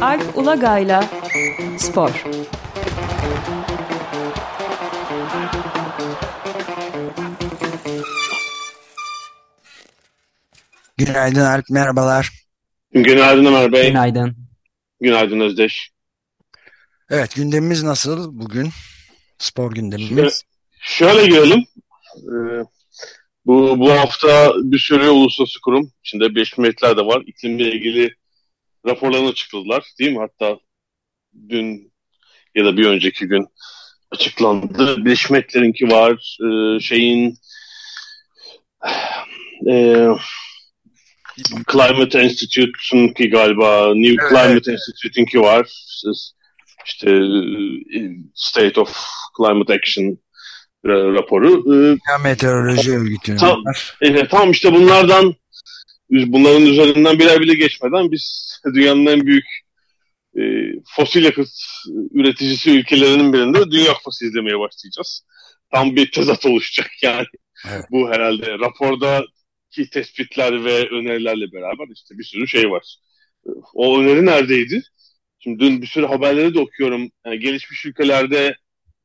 Alp Ulagay'la Spor Günaydın Alp, merhabalar. Günaydın Ömer Bey. Günaydın. Günaydın Özdeş. Evet, gündemimiz nasıl bugün? Spor gündemimiz. Şöyle, şöyle görelim. Ee, bu, bu hafta bir sürü uluslararası kurum, içinde 5 milletler de var. İklimle ilgili raporlarını açıkladılar değil mi? Hatta dün ya da bir önceki gün açıklandı. Birleşmiş Milletler'inki var. Ee, şeyin e, Climate Institute'unki galiba New Evet. Climate Institute'unki var. İşte, işte e, State of Climate Action raporu. E, Dünya Meteoroloji Örgütü'nün Tam-. Evet tamam işte bunlardan bunların üzerinden birer bile geçmeden biz dünyanın en büyük e, fosil yakıt üreticisi ülkelerinin birinde Dünya Kupası izlemeye başlayacağız. Tam bir tezat oluşacak yani. Evet. Bu herhalde rapordaki tespitler ve önerilerle beraber işte bir sürü şey var. O öneri neredeydi? Şimdi dün bir sürü haberleri de okuyorum. Yani gelişmiş ülkelerde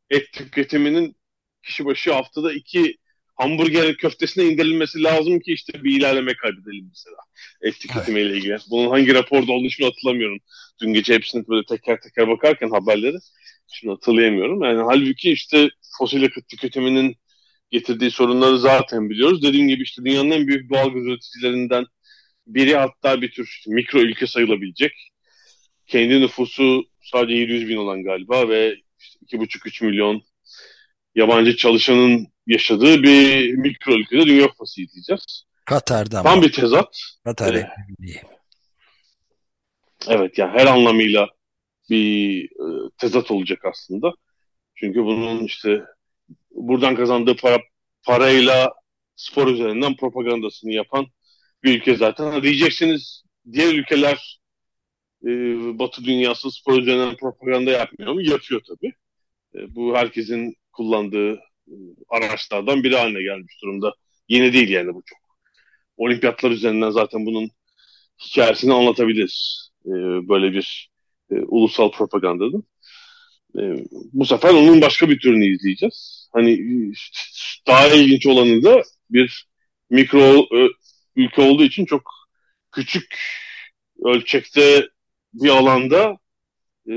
et tüketiminin kişi başı haftada iki hamburger köftesine indirilmesi lazım ki işte bir ilerleme kaydedelim mesela. Et tüketimiyle ilgili. Bunun hangi raporda olduğunu şimdi hatırlamıyorum. Dün gece hepsini böyle teker teker bakarken haberleri şimdi hatırlayamıyorum. Yani halbuki işte fosil yakıt tüketiminin getirdiği sorunları zaten biliyoruz. Dediğim gibi işte dünyanın en büyük doğal gaz üreticilerinden biri hatta bir tür işte mikro ülke sayılabilecek. Kendi nüfusu sadece 700 bin olan galiba ve işte 2,5-3 milyon yabancı çalışanın yaşadığı bir mikro ülkede Dünya Kupası izleyeceğiz. Katar'dan. Tam bir tezat. Katar. Ekmeği. Evet yani her anlamıyla bir e, tezat olacak aslında. Çünkü bunun işte buradan kazandığı para parayla spor üzerinden propagandasını yapan bir ülke zaten. Ha, diyeceksiniz diğer ülkeler e, Batı dünyası spor üzerinden propaganda yapmıyor mu? Yapıyor tabii. E, bu herkesin kullandığı e, araçlardan biri haline gelmiş durumda. Yeni değil yani bu çok. Olimpiyatlar üzerinden zaten bunun hikayesini anlatabiliriz. Böyle bir e, ulusal propagandanın. E, bu sefer onun başka bir türünü izleyeceğiz. Hani e, daha ilginç olanı da bir mikro ülke olduğu için çok küçük ölçekte bir alanda e,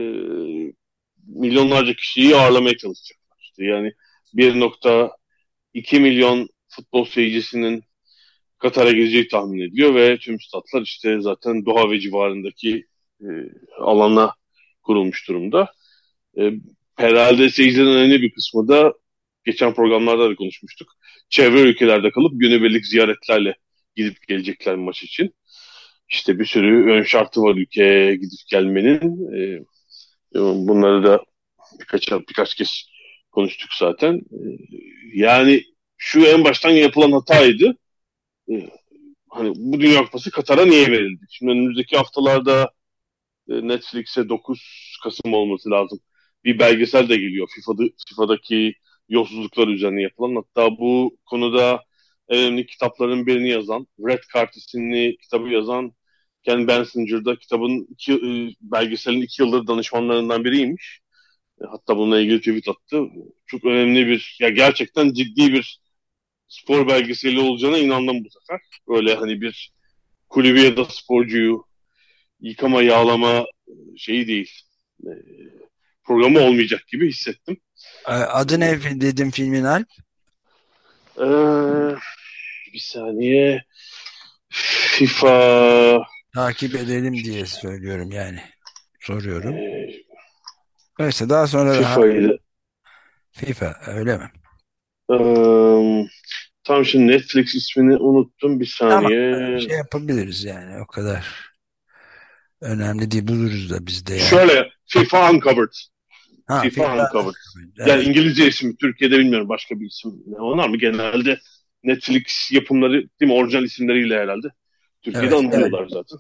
milyonlarca kişiyi ağırlamaya çalışacaklar. İşte yani 1.2 milyon futbol seyircisinin Katar'a geleceği tahmin ediliyor ve tüm statlar işte zaten Doha ve civarındaki e, alana kurulmuş durumda. E, herhalde seyircilerin önemli bir kısmı da geçen programlarda da konuşmuştuk. Çevre ülkelerde kalıp günübirlik ziyaretlerle gidip gelecekler maç için. İşte bir sürü ön şartı var ülkeye gidip gelmenin. E, bunları da birkaç birkaç kez konuştuk zaten. E, yani şu en baştan yapılan hataydı. E, hani bu Dünya Kupası Katar'a niye verildi? Şimdi önümüzdeki haftalarda e, Netflix'e 9 Kasım olması lazım. Bir belgesel de geliyor FIFA'da, FIFA'daki yolsuzluklar üzerine yapılan. Hatta bu konuda en önemli kitapların birini yazan, Red Card isimli kitabı yazan Ken Bensinger'da kitabın iki, e, belgeselin iki yıldır danışmanlarından biriymiş. E, hatta bununla ilgili tweet attı. Çok önemli bir, ya gerçekten ciddi bir spor belgeseli olacağına inandım bu sefer. Öyle hani bir kulübü ya da sporcuyu yıkama, yağlama şeyi değil. E, programı olmayacak gibi hissettim. Ee, Adı ne dedim filmin Alp? Ee, bir saniye. FIFA Takip edelim diye söylüyorum yani. Soruyorum. e, Neyse daha sonra daha FIFA'ydı. FIFA öyle mi? Ee, tam şimdi Netflix ismini unuttum. Bir saniye. Şey yapabiliriz yani o kadar. Önemli değil buluruz da biz de yani. Şöyle FIFA Uncovered. Ha, FIFA Uncovered. Evet. Yani İngilizce ismi. Türkiye'de bilmiyorum başka bir isim. Ne onlar mı? Genelde Netflix yapımları değil mi? Orijinal isimleriyle herhalde. Türkiye'de Evet, anlıyorlar zaten.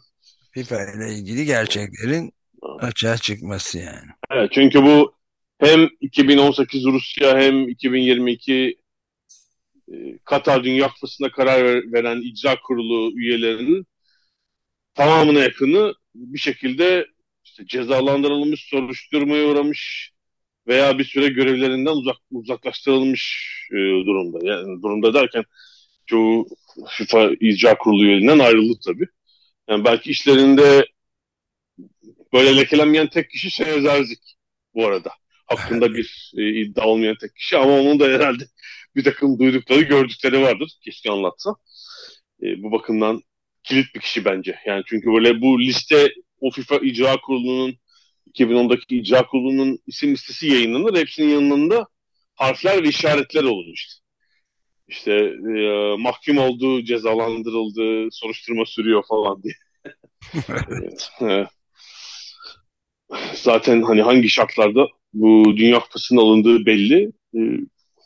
FIFA ile ilgili gerçeklerin açığa çıkması yani. Evet, çünkü bu hem 2018 Rusya hem 2022 e, Katar Dünya Kupası'na karar ver- veren icra kurulu üyelerinin tamamına yakını bir şekilde işte cezalandırılmış, soruşturmaya uğramış veya bir süre görevlerinden uzak, uzaklaştırılmış e, durumda. Yani durumda derken çoğu FIFA icra kurulu üyeliğinden ayrıldı tabii. Yani belki işlerinde böyle lekelenmeyen tek kişi Şener Zerzik bu arada. Hakkında bir e, iddia olmayan tek kişi ama onun da herhalde bir takım duydukları, gördükleri vardır. Keşke anlatsa. E, bu bakımdan kilit bir kişi bence. Yani çünkü böyle bu liste o FIFA icra kurulunun 2010'daki icra kurulunun isim listesi yayınlanır. Hepsinin yanında harfler ve işaretler olur işte. İşte e, mahkum oldu, cezalandırıldı, soruşturma sürüyor falan diye. evet. Zaten hani hangi şartlarda bu Dünya Kupası'nın alındığı belli. E,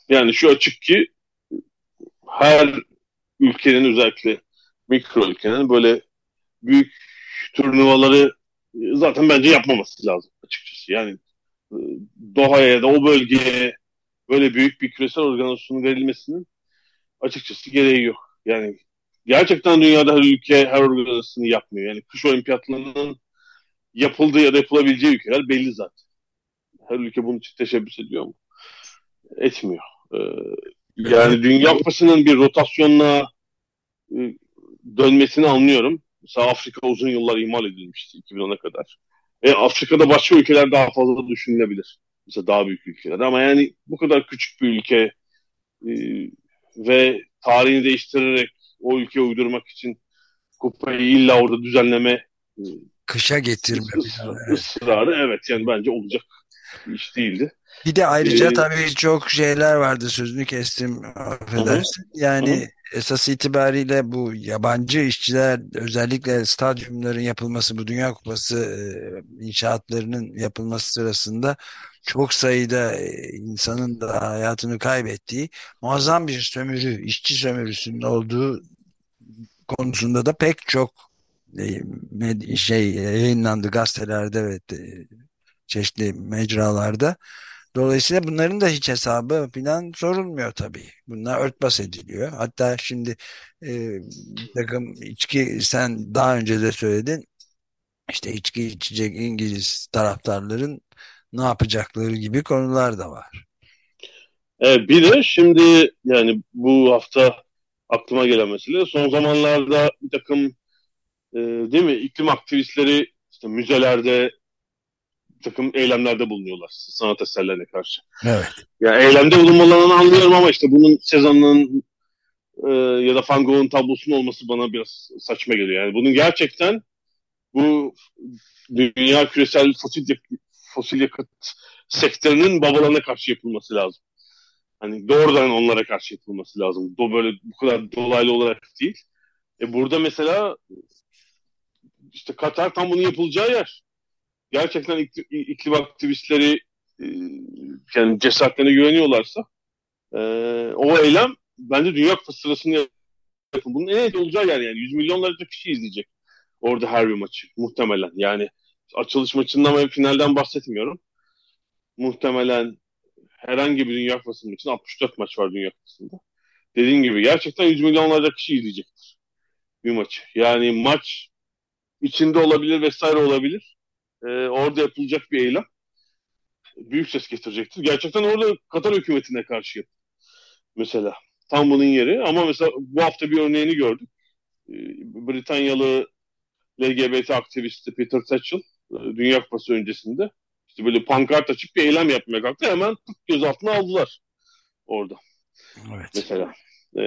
yani şu açık ki her ülkenin özellikle mikro ülkenin böyle büyük turnuvaları zaten bence yapmaması lazım açıkçası. Yani e, Doha'ya da o bölgeye böyle büyük bir küresel organizasyonun verilmesinin açıkçası gereği yok. Yani gerçekten dünyada her ülke her organizasyonu yapmıyor. Yani kış olimpiyatlarının yapıldığı ya da yapılabileceği ülkeler belli zaten. Her ülke bunun için teşebbüs ediyor mu? Etmiyor. Ee, yani Dünya Kupası'nın bir rotasyonla e, dönmesini anlıyorum. Mesela Afrika uzun yıllar imal edilmişti 2010'a kadar. E, Afrika'da başka ülkeler daha fazla düşünülebilir. Mesela daha büyük ülkeler. Ama yani bu kadar küçük bir ülke e, ve tarihini değiştirerek o ülkeye uydurmak için kupayı illa orada düzenleme e, kışa getirme ısrarı evet yani bence olacak iş değildi. Bir de ayrıca ee, tabii çok şeyler vardı sözünü kestim affedersin. Hı. Yani hı. esas itibariyle bu yabancı işçiler özellikle stadyumların yapılması bu Dünya Kupası e, inşaatlarının yapılması sırasında çok sayıda e, insanın da hayatını kaybettiği muazzam bir sömürü, işçi sömürüsünün olduğu konusunda da pek çok e, şey yayınlandı gazetelerde ve çeşitli mecralarda. Dolayısıyla bunların da hiç hesabı falan sorulmuyor tabii. Bunlar örtbas ediliyor. Hatta şimdi e, takım içki sen daha önce de söyledin. İşte içki içecek İngiliz taraftarların ne yapacakları gibi konular da var. Evet, bir de şimdi yani bu hafta aklıma gelen mesele son zamanlarda bir takım e, değil mi iklim aktivistleri işte müzelerde takım eylemlerde bulunuyorlar sanat eserlerine karşı. Evet. Ya yani eylemde bulunmalarını anlıyorum ama işte bunun Sezan'ın e, ya da Van Gogh'un tablosunun olması bana biraz saçma geliyor. Yani bunun gerçekten bu dünya küresel fosil fosil yakıt sektörünün babalarına karşı yapılması lazım. Hani doğrudan onlara karşı yapılması lazım. Do böyle bu kadar dolaylı olarak değil. E burada mesela işte Katar tam bunun yapılacağı yer gerçekten iklim, aktivistleri e, yani cesaretlerine güveniyorlarsa e, o eylem bence Dünya Kupası sırasında yapın. Bunun en olacağı yer yani. Yüz milyonlarca kişi izleyecek orada her bir maçı muhtemelen. Yani açılış maçından ve finalden bahsetmiyorum. Muhtemelen herhangi bir Dünya Kupası için 64 maç var Dünya Kupası'nda. Dediğim gibi gerçekten yüz milyonlarca kişi izleyecektir bir maçı. Yani maç içinde olabilir vesaire olabilir e, orada yapılacak bir eylem büyük ses getirecektir. Gerçekten orada Katar hükümetine karşı mesela. Tam bunun yeri ama mesela bu hafta bir örneğini gördük. E, Britanyalı LGBT aktivisti Peter Tatchell e, Dünya Kupası öncesinde işte böyle pankart açıp bir eylem yapmaya kalktı. Hemen gözaltına aldılar orada. Evet. Mesela. E,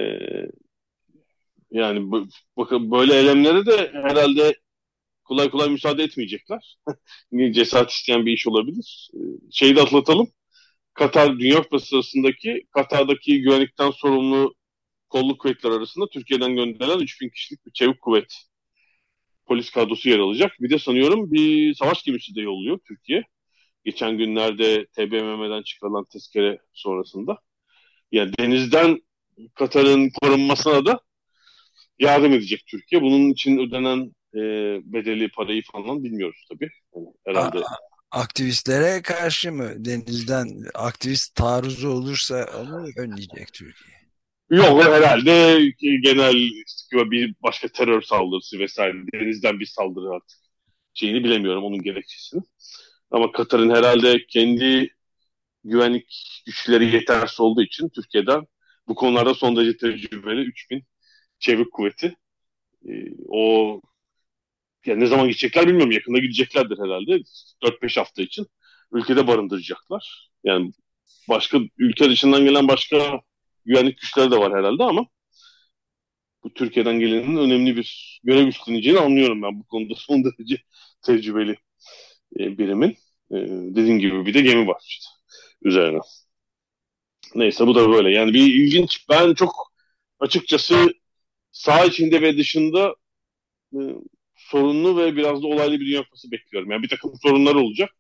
yani bakın böyle eylemlere de herhalde kolay kolay müsaade etmeyecekler. Cesaret isteyen bir iş olabilir. Ee, şeyi de atlatalım. Katar Dünya Kupası sırasındaki Katar'daki güvenlikten sorumlu kolluk kuvvetler arasında Türkiye'den gönderilen 3000 kişilik bir çevik kuvvet polis kadrosu yer alacak. Bir de sanıyorum bir savaş gemisi de yolluyor Türkiye. Geçen günlerde TBMM'den çıkarılan tezkere sonrasında. Yani denizden Katar'ın korunmasına da yardım edecek Türkiye. Bunun için ödenen e, bedeli parayı falan bilmiyoruz tabii. Yani herhalde. Aktivistlere karşı mı denizden aktivist taarruzu olursa onu önleyecek Türkiye? Yok herhalde genel bir başka terör saldırısı vesaire denizden bir saldırı artık şeyini bilemiyorum onun gerekçesini. Ama Katar'ın herhalde kendi güvenlik güçleri yetersiz olduğu için Türkiye'den bu konularda son derece tecrübeli 3000 çevik kuvveti. Ee, o yani ne zaman gidecekler bilmiyorum. Yakında gideceklerdir herhalde. 4-5 hafta için ülkede barındıracaklar. Yani başka ülke dışından gelen başka güvenlik güçleri de var herhalde ama bu Türkiye'den gelenin önemli bir görev üstleneceğini anlıyorum ben bu konuda son derece tecrübeli e, birimin. E, dediğim gibi bir de gemi var işte üzerine. Neyse bu da böyle. Yani bir ilginç. Ben çok açıkçası sağ içinde ve dışında e, sorunlu ve biraz da olaylı bir Dünya Kupası bekliyorum. Yani bir takım sorunlar olacak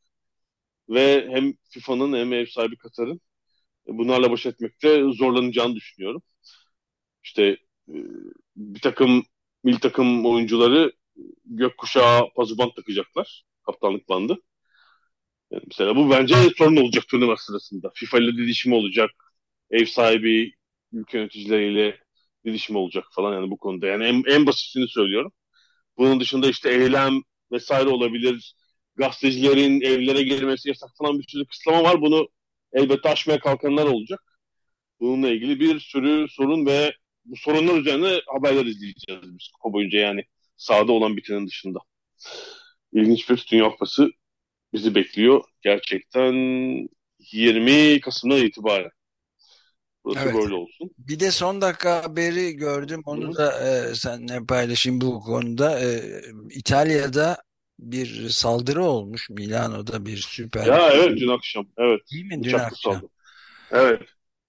ve hem FIFA'nın hem ev sahibi Katar'ın bunlarla baş etmekte zorlanacağını düşünüyorum. İşte e, bir takım mil takım oyuncuları gökkuşağı pazuban takacaklar. Kaptanlık bandı. Yani mesela bu bence sorun olacak turnuva sırasında. FIFA ile didişim olacak. Ev sahibi ülke yöneticileriyle didişim olacak falan yani bu konuda. Yani en, en basitini söylüyorum. Bunun dışında işte eylem vesaire olabilir. Gazetecilerin evlere girmesi yasak falan bir sürü kısıtlama var. Bunu elbette aşmaya kalkanlar olacak. Bununla ilgili bir sürü sorun ve bu sorunlar üzerine haberler izleyeceğiz biz kupa boyunca yani sahada olan bitenin dışında. İlginç bir Dünya Kupası bizi bekliyor. Gerçekten 20 Kasım'dan itibaren. Burası evet. böyle olsun. Bir de son dakika haberi gördüm. Onu Hı. da e, seninle paylaşayım bu konuda. E, İtalya'da bir saldırı olmuş. Milano'da bir süper. Ya evet dün akşam. Evet. Değil mi dün akşam? Saldırı. Evet.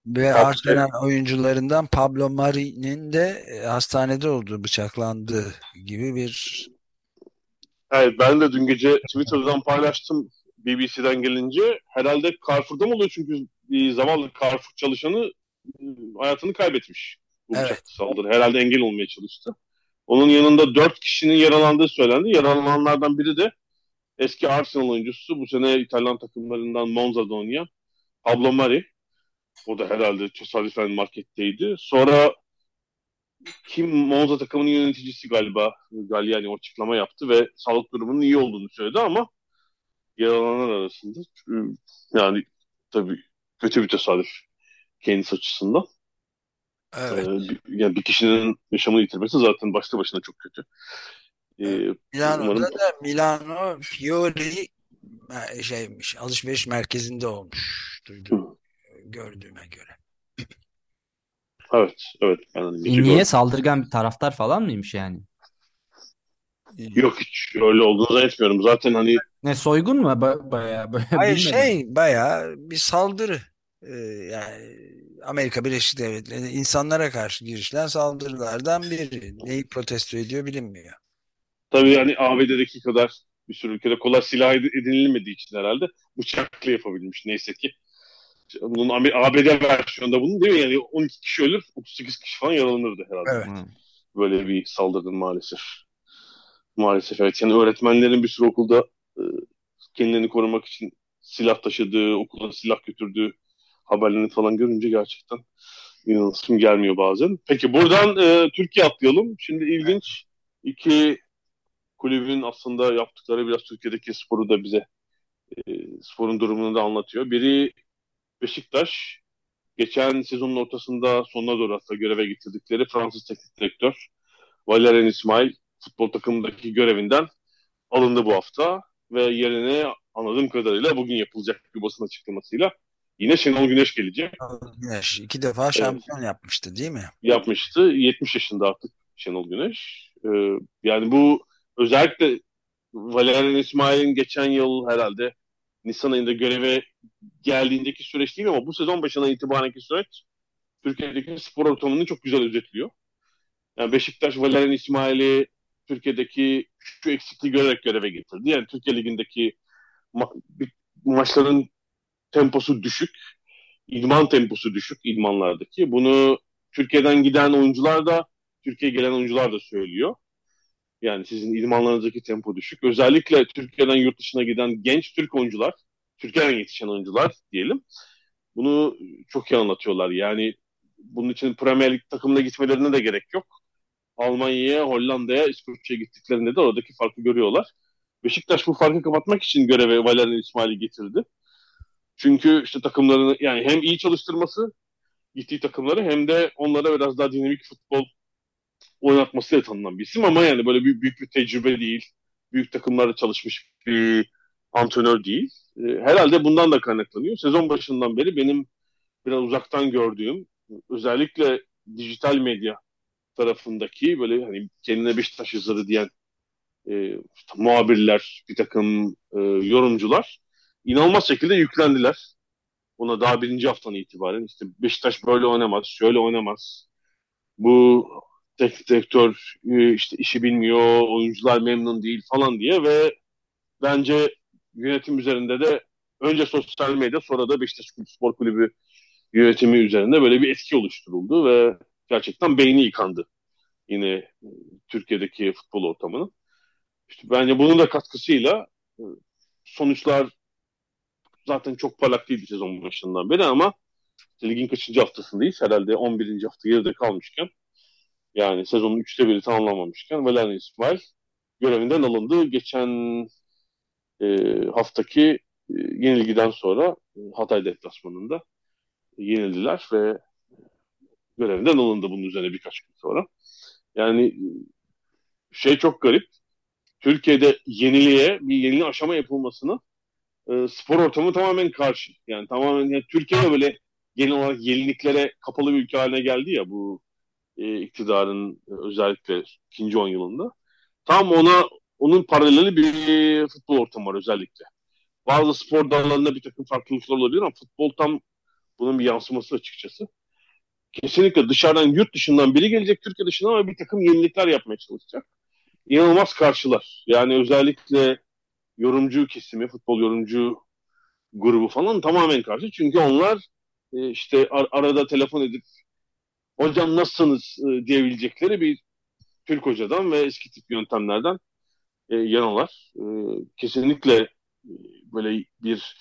Ve Arsenal oyuncularından Pablo Mari'nin de e, hastanede olduğu, bıçaklandığı gibi bir Evet ben de dün gece Twitter'dan paylaştım BBC'den gelince. Herhalde Carrefour'da mı oluyor çünkü bir zamanlı Carrefour çalışanı hayatını kaybetmiş. Bu evet. saldırı. Herhalde engel olmaya çalıştı. Onun yanında dört kişinin yaralandığı söylendi. Yaralananlardan biri de eski Arsenal oyuncusu bu sene İtalyan takımlarından Monza'da oynayan Pablo Mari. O da herhalde tesadüfen marketteydi. Sonra kim Monza takımının yöneticisi galiba Galliani açıklama yaptı ve sağlık durumunun iyi olduğunu söyledi ama yaralananlar arasında yani tabii kötü bir tesadüf kendisi açısından. Evet. Ee, bir, yani bir kişinin yaşamını yitirmesi zaten başta başına çok kötü. Ee, Milano'da umarım... da Milano Fiori şeymiş alışveriş merkezinde olmuş duydum gördüğüme göre. Evet, evet. Yani Niye gördüm. saldırgan bir taraftar falan mıymış yani? Yok hiç öyle olduğunu zannetmiyorum. Zaten hani ne soygun mu ba bayağı böyle Hayır şey bayağı bir saldırı. Ee, yani Amerika Birleşik Devletleri insanlara karşı girişilen saldırılardan biri. Neyi protesto ediyor bilinmiyor. Tabii yani ABD'deki kadar bir sürü ülkede kolay silah edinilmediği için herhalde bıçakla yapabilmiş neyse ki. Bunun ABD versiyonunda bunun değil mi? Yani 12 kişi ölür, 38 kişi falan yaralanırdı herhalde. Evet. Böyle bir saldırının maalesef. Maalesef evet. Yani öğretmenlerin bir sürü okulda e, kendilerini korumak için silah taşıdığı, okula silah götürdüğü haberlerini falan görünce gerçekten inanılsın gelmiyor bazen. Peki buradan e, Türkiye atlayalım. Şimdi ilginç iki kulübün aslında yaptıkları biraz Türkiye'deki sporu da bize e, sporun durumunu da anlatıyor. Biri Beşiktaş geçen sezonun ortasında sonuna doğru hatta göreve getirdikleri Fransız teknik direktör Valerian İsmail futbol takımındaki görevinden alındı bu hafta ve yerine anladığım kadarıyla bugün yapılacak bir basın açıklamasıyla yine Şenol Güneş gelecek. Güneş iki defa şampiyon evet. yapmıştı değil mi? Yapmıştı. 70 yaşında artık Şenol Güneş. Ee, yani bu özellikle Valerian İsmail'in geçen yıl herhalde Nisan ayında göreve geldiğindeki süreç değil ama bu sezon başına itibarenki süreç Türkiye'deki spor ortamını çok güzel özetliyor. Yani Beşiktaş Valerian İsmail'i Türkiye'deki şu eksikliği görerek göreve getirdi. Yani Türkiye Ligi'ndeki ma- maçların temposu düşük. idman temposu düşük idmanlardaki. Bunu Türkiye'den giden oyuncular da Türkiye'ye gelen oyuncular da söylüyor. Yani sizin idmanlarınızdaki tempo düşük. Özellikle Türkiye'den yurt dışına giden genç Türk oyuncular, Türkiye'den yetişen oyuncular diyelim. Bunu çok iyi anlatıyorlar. Yani bunun için Premier Lig takımına gitmelerine de gerek yok. Almanya'ya, Hollanda'ya, İskoçya'ya gittiklerinde de oradaki farkı görüyorlar. Beşiktaş bu farkı kapatmak için göreve Valerian İsmail'i getirdi. Çünkü işte takımlarını yani hem iyi çalıştırması gittiği takımları hem de onlara biraz daha dinamik futbol oynatmasıyla tanınan bir isim ama yani böyle büyük, büyük bir tecrübe değil. Büyük takımlarda çalışmış bir antrenör değil. E, herhalde bundan da kaynaklanıyor. Sezon başından beri benim biraz uzaktan gördüğüm özellikle dijital medya tarafındaki böyle hani kendine Beşiktaş yazarı diyen e, muhabirler, bir takım e, yorumcular inanılmaz şekilde yüklendiler. Ona daha birinci haftan itibaren işte Beşiktaş böyle oynamaz, şöyle oynamaz. Bu teknik direktör e, işte işi bilmiyor, oyuncular memnun değil falan diye ve bence yönetim üzerinde de önce sosyal medya sonra da Beşiktaş Spor Kulübü yönetimi üzerinde böyle bir etki oluşturuldu ve gerçekten beyni yıkandı yine e, Türkiye'deki futbol ortamının. İşte bence bunun da katkısıyla e, sonuçlar zaten çok parlak değildi sezon başından beri ama ligin kaçıncı haftasındayız? Herhalde 11. hafta geride kalmışken yani sezonun üçte biri tamamlamamışken Valerian İsmail görevinden alındı. Geçen e, haftaki e, yenilgiden sonra e, Hatay deplasmanında yenildiler ve görevinden alındı bunun üzerine birkaç gün sonra. Yani şey çok garip. Türkiye'de yeniliğe bir yeni aşama yapılmasını e, spor ortamı tamamen karşı. Yani tamamen yani Türkiye'de böyle genel olarak yeniliklere kapalı bir ülke haline geldi ya bu e, iktidarın e, özellikle ikinci on yılında. Tam ona onun paraleli bir futbol ortamı var özellikle. Bazı spor dallarında bir takım farklılıklar olabilir ama futbol tam bunun bir yansıması açıkçası. Kesinlikle dışarıdan, yurt dışından biri gelecek Türkiye dışından ama bir takım yenilikler yapmaya çalışacak. İnanılmaz karşılar. Yani özellikle yorumcu kesimi, futbol yorumcu grubu falan tamamen karşı. Çünkü onlar e, işte ar- arada telefon edip hocam nasılsınız e, diyebilecekleri bir Türk hocadan ve eski tip yöntemlerden e, yanılar. E, kesinlikle e, böyle bir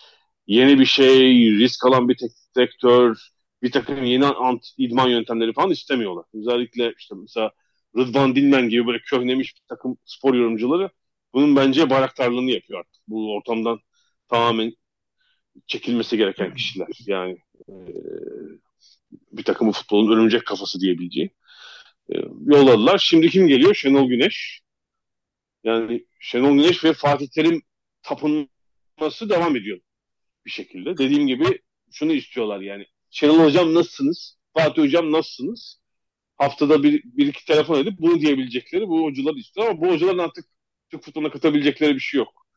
yeni bir şey, risk alan bir teknik direktör, bir takım yeni ant, idman yöntemleri falan istemiyorlar. Özellikle işte mesela Rıdvan Dilmen gibi böyle köhnemiş bir takım spor yorumcuları bunun bence bayraktarlığını yapıyor artık. Bu ortamdan tamamen çekilmesi gereken kişiler. Yani e, bir takımı futbolun örümcek kafası diyebileceği. E, yolladılar. Şimdi kim geliyor? Şenol Güneş. Yani Şenol Güneş ve Fatih Terim tapınması devam ediyor bir şekilde. Dediğim gibi şunu istiyorlar yani. Şenol Hocam nasılsınız? Fatih Hocam nasılsınız? Haftada bir, bir iki telefon edip bunu diyebilecekleri bu hocalar istiyor ama bu hocaların artık Türk futboluna katabilecekleri bir şey yok.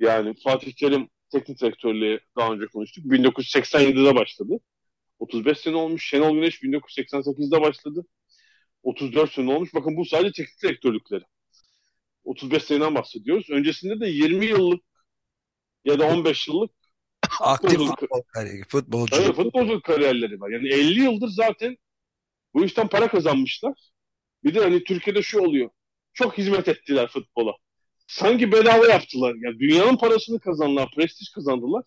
Yani Fatih Terim teknik direktörlüğü daha önce konuştuk. 1987'de başladı. 35 sene olmuş. Şenol Güneş 1988'de başladı. 34 sene olmuş. Bakın bu sadece teknik direktörlükleri. 35 seneden bahsediyoruz. Öncesinde de 20 yıllık ya da 15 yıllık aktif futbol kariyeri, futbolcu. Evet, futbolcu kariyerleri var. Yani 50 yıldır zaten bu işten para kazanmışlar. Bir de hani Türkiye'de şu oluyor. Çok hizmet ettiler futbola. Sanki bedava yaptılar. Yani dünyanın parasını kazandılar, prestij kazandılar.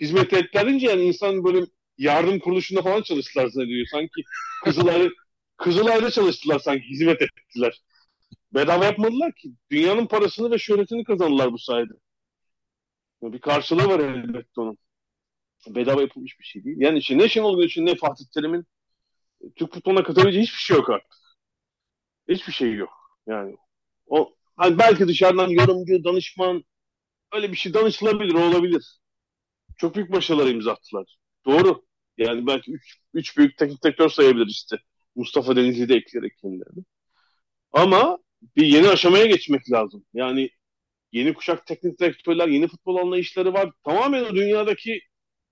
Hizmet ettiler deyince yani insan böyle yardım kuruluşunda falan çalıştılar zannediyor. Sanki Kızılay'da Kızılay'da çalıştılar sanki hizmet ettiler. Bedava yapmadılar ki. Dünyanın parasını ve şöhretini kazandılar bu sayede. Bir karşılığı var elbette onun. Bedava yapılmış bir şey değil. Yani işte ne Şenol Güneş'in ne Fatih Terim'in Türk futboluna katabileceği hiçbir şey yok artık. Hiçbir şey yok. Yani o hani belki dışarıdan yorumcu, danışman öyle bir şey danışılabilir, olabilir. Çok büyük başarılar imza attılar. Doğru. Yani belki üç, üç büyük teknik direktör sayabilir işte. Mustafa Denizli de ekleyerek kendilerini. Ama bir yeni aşamaya geçmek lazım. Yani yeni kuşak teknik direktörler, yeni futbol anlayışları var. Tamamen o dünyadaki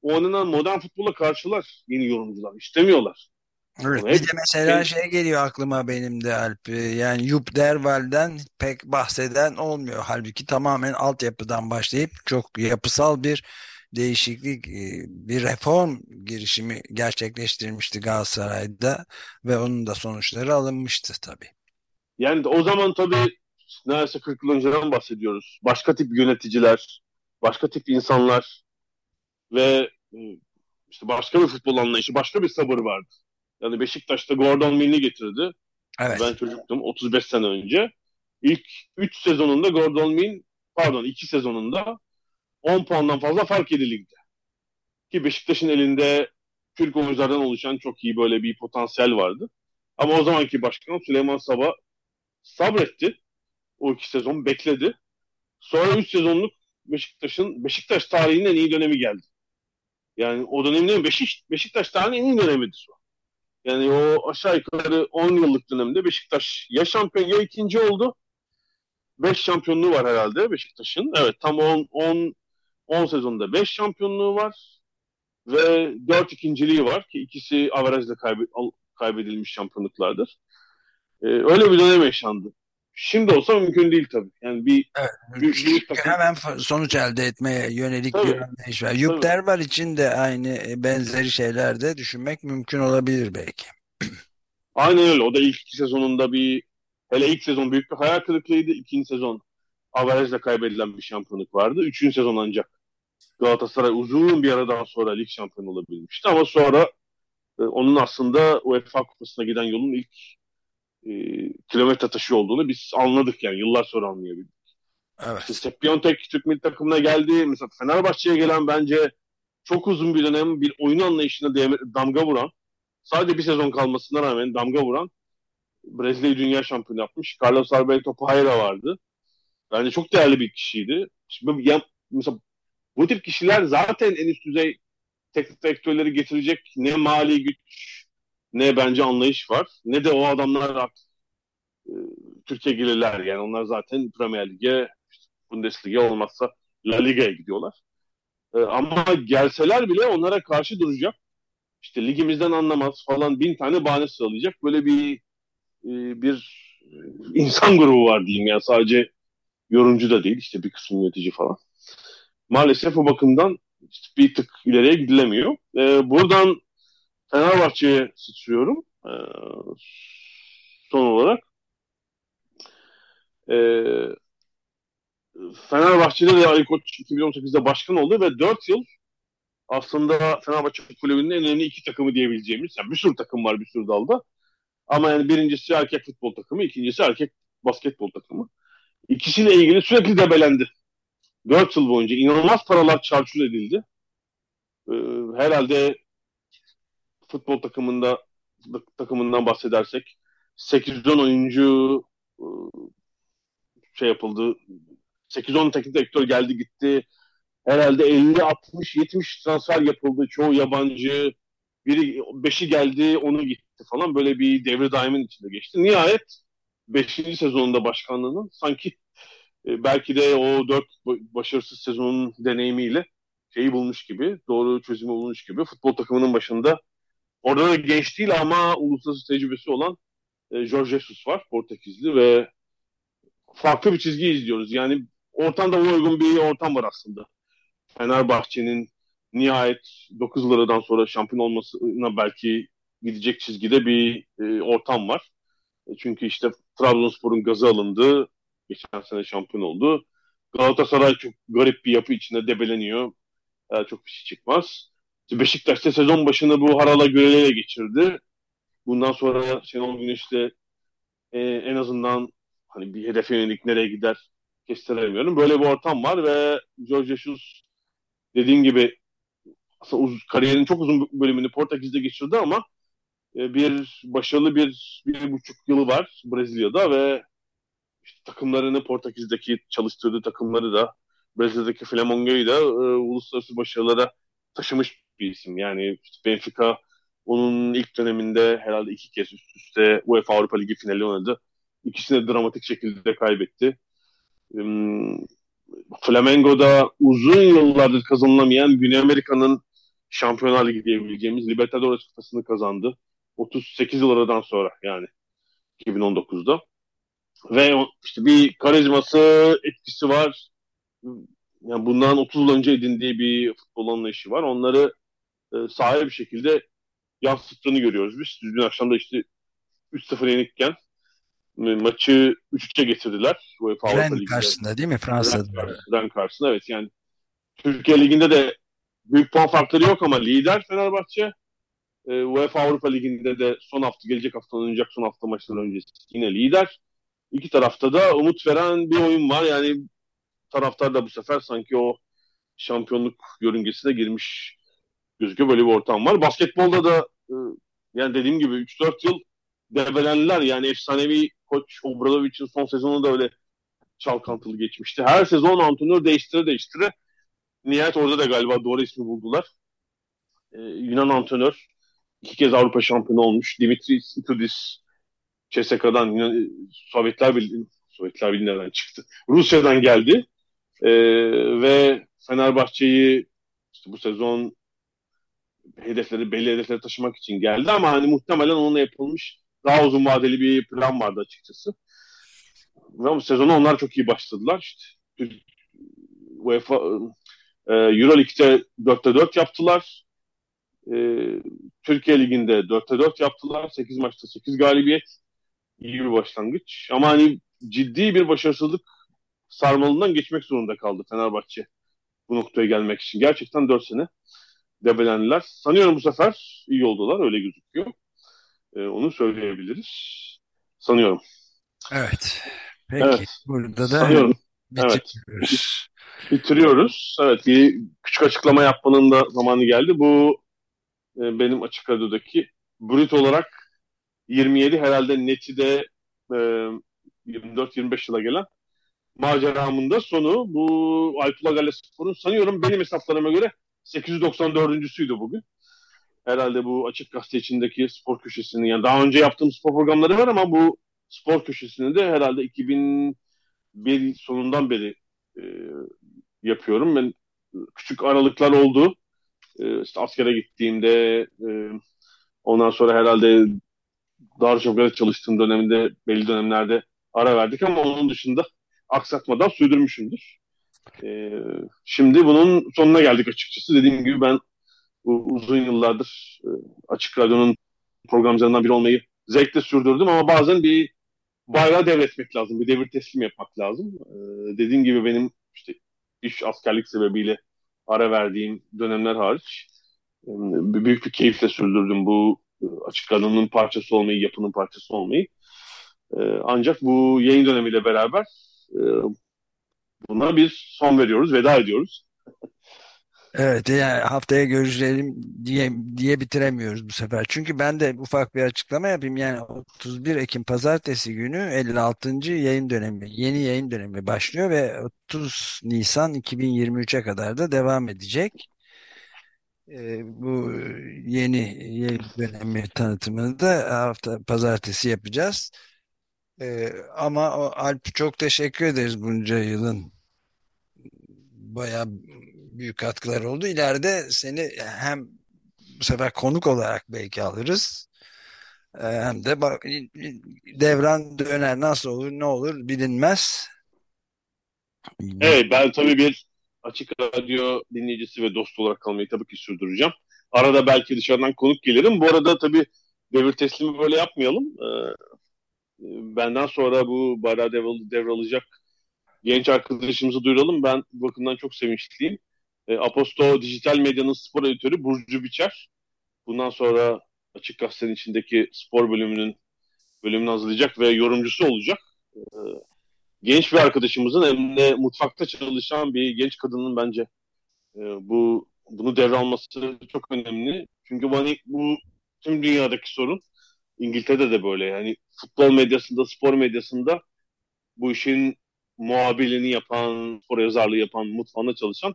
oynanan modern futbola karşılar yeni yorumcular. İstemiyorlar. Evet, bir de mesela şey geliyor aklıma benim de Alp. Yani Yup Derval'den pek bahseden olmuyor. Halbuki tamamen altyapıdan başlayıp çok yapısal bir değişiklik, e, bir reform girişimi gerçekleştirmişti Galatasaray'da ve onun da sonuçları alınmıştı tabii. Yani o zaman tabii neredeyse 40 yıl önceden bahsediyoruz. Başka tip yöneticiler, başka tip insanlar ve e, işte başka bir futbol anlayışı, başka bir sabır vardı. Yani Beşiktaş'ta Gordon Mill'i getirdi. Evet. Ben çocuktum 35 sene önce. İlk 3 sezonunda Gordon Mill pardon 2 sezonunda 10 puandan fazla fark yedi ligde. Ki Beşiktaş'ın elinde Türk oyunculardan oluşan çok iyi böyle bir potansiyel vardı. Ama o zamanki başkan Süleyman Sabah sabretti. O iki sezon bekledi. Sonra 3 sezonluk Beşiktaş'ın Beşiktaş tarihinin en iyi dönemi geldi. Yani o dönemin Beşik, Beşiktaş tarihinin en iyi dönemidir. Yani o aşağı yukarı 10 yıllık dönemde Beşiktaş ya şampiyon ya ikinci oldu. 5 şampiyonluğu var herhalde Beşiktaş'ın. Evet tam 10 10 10 sezonda 5 şampiyonluğu var ve 4 ikinciliği var ki ikisi averajla kaybe, kaybedilmiş şampiyonluklardır. Ee, öyle bir dönem yaşandı. Şimdi olsa mümkün değil tabii. Yani bir, evet, bir, bir takım... hemen sonuç elde etmeye yönelik tabii, bir anlayış var. Yukdervar için de aynı e, benzeri şeyler de düşünmek mümkün olabilir belki. Aynen öyle. O da ilk iki sezonunda bir hele ilk sezon büyük bir hayal kırıklığıydı. İkinci sezon averajla kaybedilen bir şampiyonluk vardı. Üçüncü sezon ancak Galatasaray uzun bir aradan sonra lig şampiyonu olabilmişti. Ama sonra e, onun aslında UEFA Kupası'na giden yolun ilk e, kilometre taşı olduğunu biz anladık yani yıllar sonra anlayabildik. Evet. İşte Sepp Piontek Türk milli takımına geldi. Mesela Fenerbahçe'ye gelen bence çok uzun bir dönem bir oyun anlayışına damga vuran sadece bir sezon kalmasına rağmen damga vuran Brezilya'yı dünya şampiyonu yapmış. Carlos Alberto Parreira vardı. Bence çok değerli bir kişiydi. Şimdi, ya, mesela bu tip kişiler zaten en üst düzey teknik direktörleri getirecek ne mali güç ne bence anlayış var. Ne de o adamlar artık e, Türkiye gelirler. Yani onlar zaten Premier Lig'e, Bundesliga olmazsa La Liga'ya gidiyorlar. E, ama gelseler bile onlara karşı duracak. İşte ligimizden anlamaz falan bin tane bahane sıralayacak. Böyle bir e, bir insan grubu var diyeyim. Yani sadece yorumcu da değil. işte bir kısım yönetici falan. Maalesef o bakımdan bir tık ileriye gidilemiyor. E, buradan Fenerbahçe'ye sıçrıyorum. E, son olarak. E, Fenerbahçe'de de Ali Koç 2018'de başkan oldu ve 4 yıl aslında Fenerbahçe kulübünün en önemli iki takımı diyebileceğimiz. Yani bir sürü takım var bir sürü dalda. Ama yani birincisi erkek futbol takımı, ikincisi erkek basketbol takımı. İkisiyle ilgili sürekli debelendi. 4 yıl boyunca inanılmaz paralar çarçur edildi. Ee, herhalde futbol takımında takımından bahsedersek 8-10 oyuncu e, şey yapıldı. 8-10 teknik direktör geldi gitti. Herhalde 50 60 70 transfer yapıldı. Çoğu yabancı. Biri beşi geldi, onu gitti falan. Böyle bir devre daimin içinde geçti. Nihayet 5. sezonunda başkanlığının sanki e, belki de o 4 başarısız sezonun deneyimiyle şeyi bulmuş gibi, doğru çözümü bulmuş gibi futbol takımının başında Orada da genç değil ama uluslararası tecrübesi olan e, Jorge Jesus var Portekizli ve farklı bir çizgi izliyoruz. Yani ortamda uygun bir ortam var aslında. Fenerbahçe'nin nihayet 9 liradan sonra şampiyon olmasına belki gidecek çizgide bir e, ortam var. E, çünkü işte Trabzonspor'un gazı alındı. Geçen sene şampiyon oldu. Galatasaray çok garip bir yapı içinde debeleniyor. E, çok bir şey çıkmaz. Beşiktaş'ta sezon başını bu Harala Görele'yle geçirdi. Bundan sonra Şenol Güneş de e, en azından hani bir hedefe yönelik nereye gider kestiremiyorum. Böyle bir ortam var ve George Jesus dediğim gibi aslında uz, kariyerin çok uzun bölümünü Portekiz'de geçirdi ama e, bir başarılı bir, bir buçuk yılı var Brezilya'da ve işte takımlarını Portekiz'deki çalıştırdığı takımları da Brezilya'daki Flamengo'yu da e, uluslararası başarılara taşımış bir isim. Yani Benfica onun ilk döneminde herhalde iki kez üst üste UEFA Avrupa Ligi finali oynadı. İkisini de dramatik şekilde kaybetti. Um, Flamengo'da uzun yıllardır kazanılamayan Güney Amerika'nın Şampiyonlar Ligi diyebileceğimiz Libertadores kupasını kazandı. 38 yıl aradan sonra yani 2019'da. Ve işte bir karizması, etkisi var. Yani bundan 30 yıl önce edindiği bir futbol anlayışı var. Onları e, sahaya bir şekilde yansıttığını görüyoruz biz. Dün akşam da işte 3-0 yenikken e, maçı 3-3'e getirdiler. UEFA Ren karşısında değil mi? Fransa'da. Ren, Ren karşısında evet yani Türkiye Ligi'nde de büyük puan farkları yok ama lider Fenerbahçe E, UEFA Avrupa Ligi'nde de son hafta gelecek hafta oynanacak son hafta maçları öncesi yine lider. İki tarafta da umut veren bir oyun var. Yani taraftar da bu sefer sanki o şampiyonluk yörüngesine girmiş gözüküyor. Böyle bir ortam var. Basketbolda da e, yani dediğim gibi 3-4 yıl debelendiler. Yani efsanevi koç Obradovic'in son sezonu da öyle çalkantılı geçmişti. Her sezon antrenör değiştire değiştire nihayet orada da galiba doğru ismi buldular. Ee, Yunan antrenör iki kez Avrupa şampiyonu olmuş. Dimitris Itudis CSK'dan Yunan, Sovyetler Birliği Sovyetler Birliği nereden çıktı? Rusya'dan geldi. Ee, ve Fenerbahçe'yi işte bu sezon hedefleri belli hedefleri taşımak için geldi ama hani muhtemelen onunla yapılmış daha uzun vadeli bir plan vardı açıkçası. Bu sezonu onlar çok iyi başladılar. İşte UEFA e, Euroleague'de 4'te 4 yaptılar. E, Türkiye Ligi'nde 4'te 4 yaptılar. 8 maçta 8 galibiyet. İyi bir başlangıç. Ama hani ciddi bir başarısızlık sarmalından geçmek zorunda kaldı Fenerbahçe bu noktaya gelmek için. Gerçekten 4 sene debelendiler. Sanıyorum bu sefer iyi oldular. Öyle gözüküyor. E, onu söyleyebiliriz. Sanıyorum. Evet. Peki. Evet. Burada da Sanıyorum. Evet. bitiriyoruz. Evet. Bir küçük açıklama yapmanın da zamanı geldi. Bu e, benim açık radyodaki brüt olarak 27 herhalde neti de e, 24-25 yıla gelen maceramın da sonu. Bu Alpula Gale Spor'un sanıyorum benim hesaplarıma göre 894.süydü bugün. Herhalde bu açık gazete içindeki spor köşesini yani daha önce yaptığım spor programları var ama bu spor köşesini de herhalde 2001 sonundan beri e, yapıyorum. Ben küçük aralıklar oldu. E, işte askere gittiğimde e, ondan sonra herhalde Darüşşafaka'da çalıştığım dönemde belli dönemlerde ara verdik ama onun dışında aksatmadan sürdürmüşümdür. E, şimdi bunun sonuna geldik açıkçası. Dediğim gibi ben uzun yıllardır e, Açık Radyo'nun programcılarından biri olmayı zevkle sürdürdüm ama bazen bir bayrağı devretmek lazım. Bir devir teslim yapmak lazım. Ee, dediğim gibi benim işte iş askerlik sebebiyle ara verdiğim dönemler hariç e, büyük bir keyifle sürdürdüm bu e, açık radyo'nun parçası olmayı, yapının parçası olmayı. E, ancak bu yayın dönemiyle beraber e, buna bir son veriyoruz, veda ediyoruz. Evet yani haftaya görüşelim diye, diye bitiremiyoruz bu sefer. Çünkü ben de ufak bir açıklama yapayım. Yani 31 Ekim pazartesi günü 56. yayın dönemi, yeni yayın dönemi başlıyor ve 30 Nisan 2023'e kadar da devam edecek. Ee, bu yeni yayın dönemi tanıtımını da hafta pazartesi yapacağız. Ee, ama Alp çok teşekkür ederiz bunca yılın bayağı büyük katkılar oldu. İleride seni hem bu sefer konuk olarak belki alırız. Ee, hem de devran döner nasıl olur ne olur bilinmez. Evet ben tabii bir açık radyo dinleyicisi ve dost olarak kalmayı tabii ki sürdüreceğim. Arada belki dışarıdan konuk gelirim. Bu arada tabii devir teslimi böyle yapmayalım. Ee, benden sonra bu bayrağı devralacak genç arkadaşımızı duyuralım. Ben bu bakımdan çok sevinçliyim. E, Aposto Dijital Medya'nın spor editörü Burcu Biçer. Bundan sonra Açık Gazete'nin içindeki spor bölümünün bölümünü hazırlayacak ve yorumcusu olacak. E, genç bir arkadaşımızın hem de mutfakta çalışan bir genç kadının bence e, bu bunu devralması çok önemli. Çünkü bana bu tüm dünyadaki sorun İngiltere'de de böyle yani futbol medyasında, spor medyasında bu işin muhabirliğini yapan, spor yazarlığı yapan, mutfağında çalışan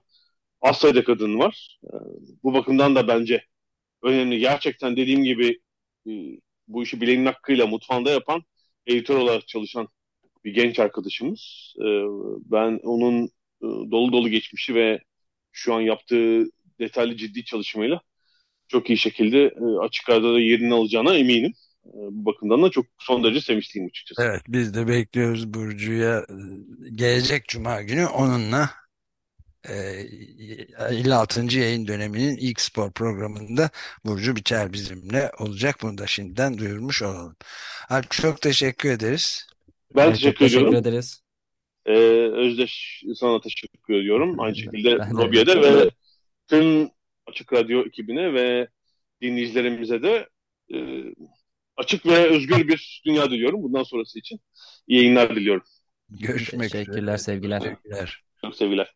az sayıda kadın var. Ee, bu bakımdan da bence önemli. Gerçekten dediğim gibi e, bu işi bileğinin hakkıyla mutfağında yapan, editör olarak çalışan bir genç arkadaşımız. Ee, ben onun e, dolu dolu geçmişi ve şu an yaptığı detaylı ciddi çalışmayla çok iyi şekilde e, açık radyoda yerini alacağına eminim. Bu bakımdan da çok son derece sevinçliyim açıkçası. Evet biz de bekliyoruz Burcu'ya gelecek Cuma günü onunla 56. Ee, yayın döneminin ilk spor programında Burcu Biçer bizimle olacak. Bunu da şimdiden duyurmuş olalım. Alp çok teşekkür ederiz. Ben evet, teşekkür, teşekkür ediyorum. ederiz. Ee, Özdeş sana teşekkür ediyorum. Aynı şekilde Robi'ye de ve tüm Açık Radyo ekibine ve dinleyicilerimize de e, açık ve özgür bir dünya diliyorum bundan sonrası için. İyi yayınlar diliyorum. Görüşmek üzere. Teşekkürler, sevgiler. Teşekkürler. Çok sevgiler.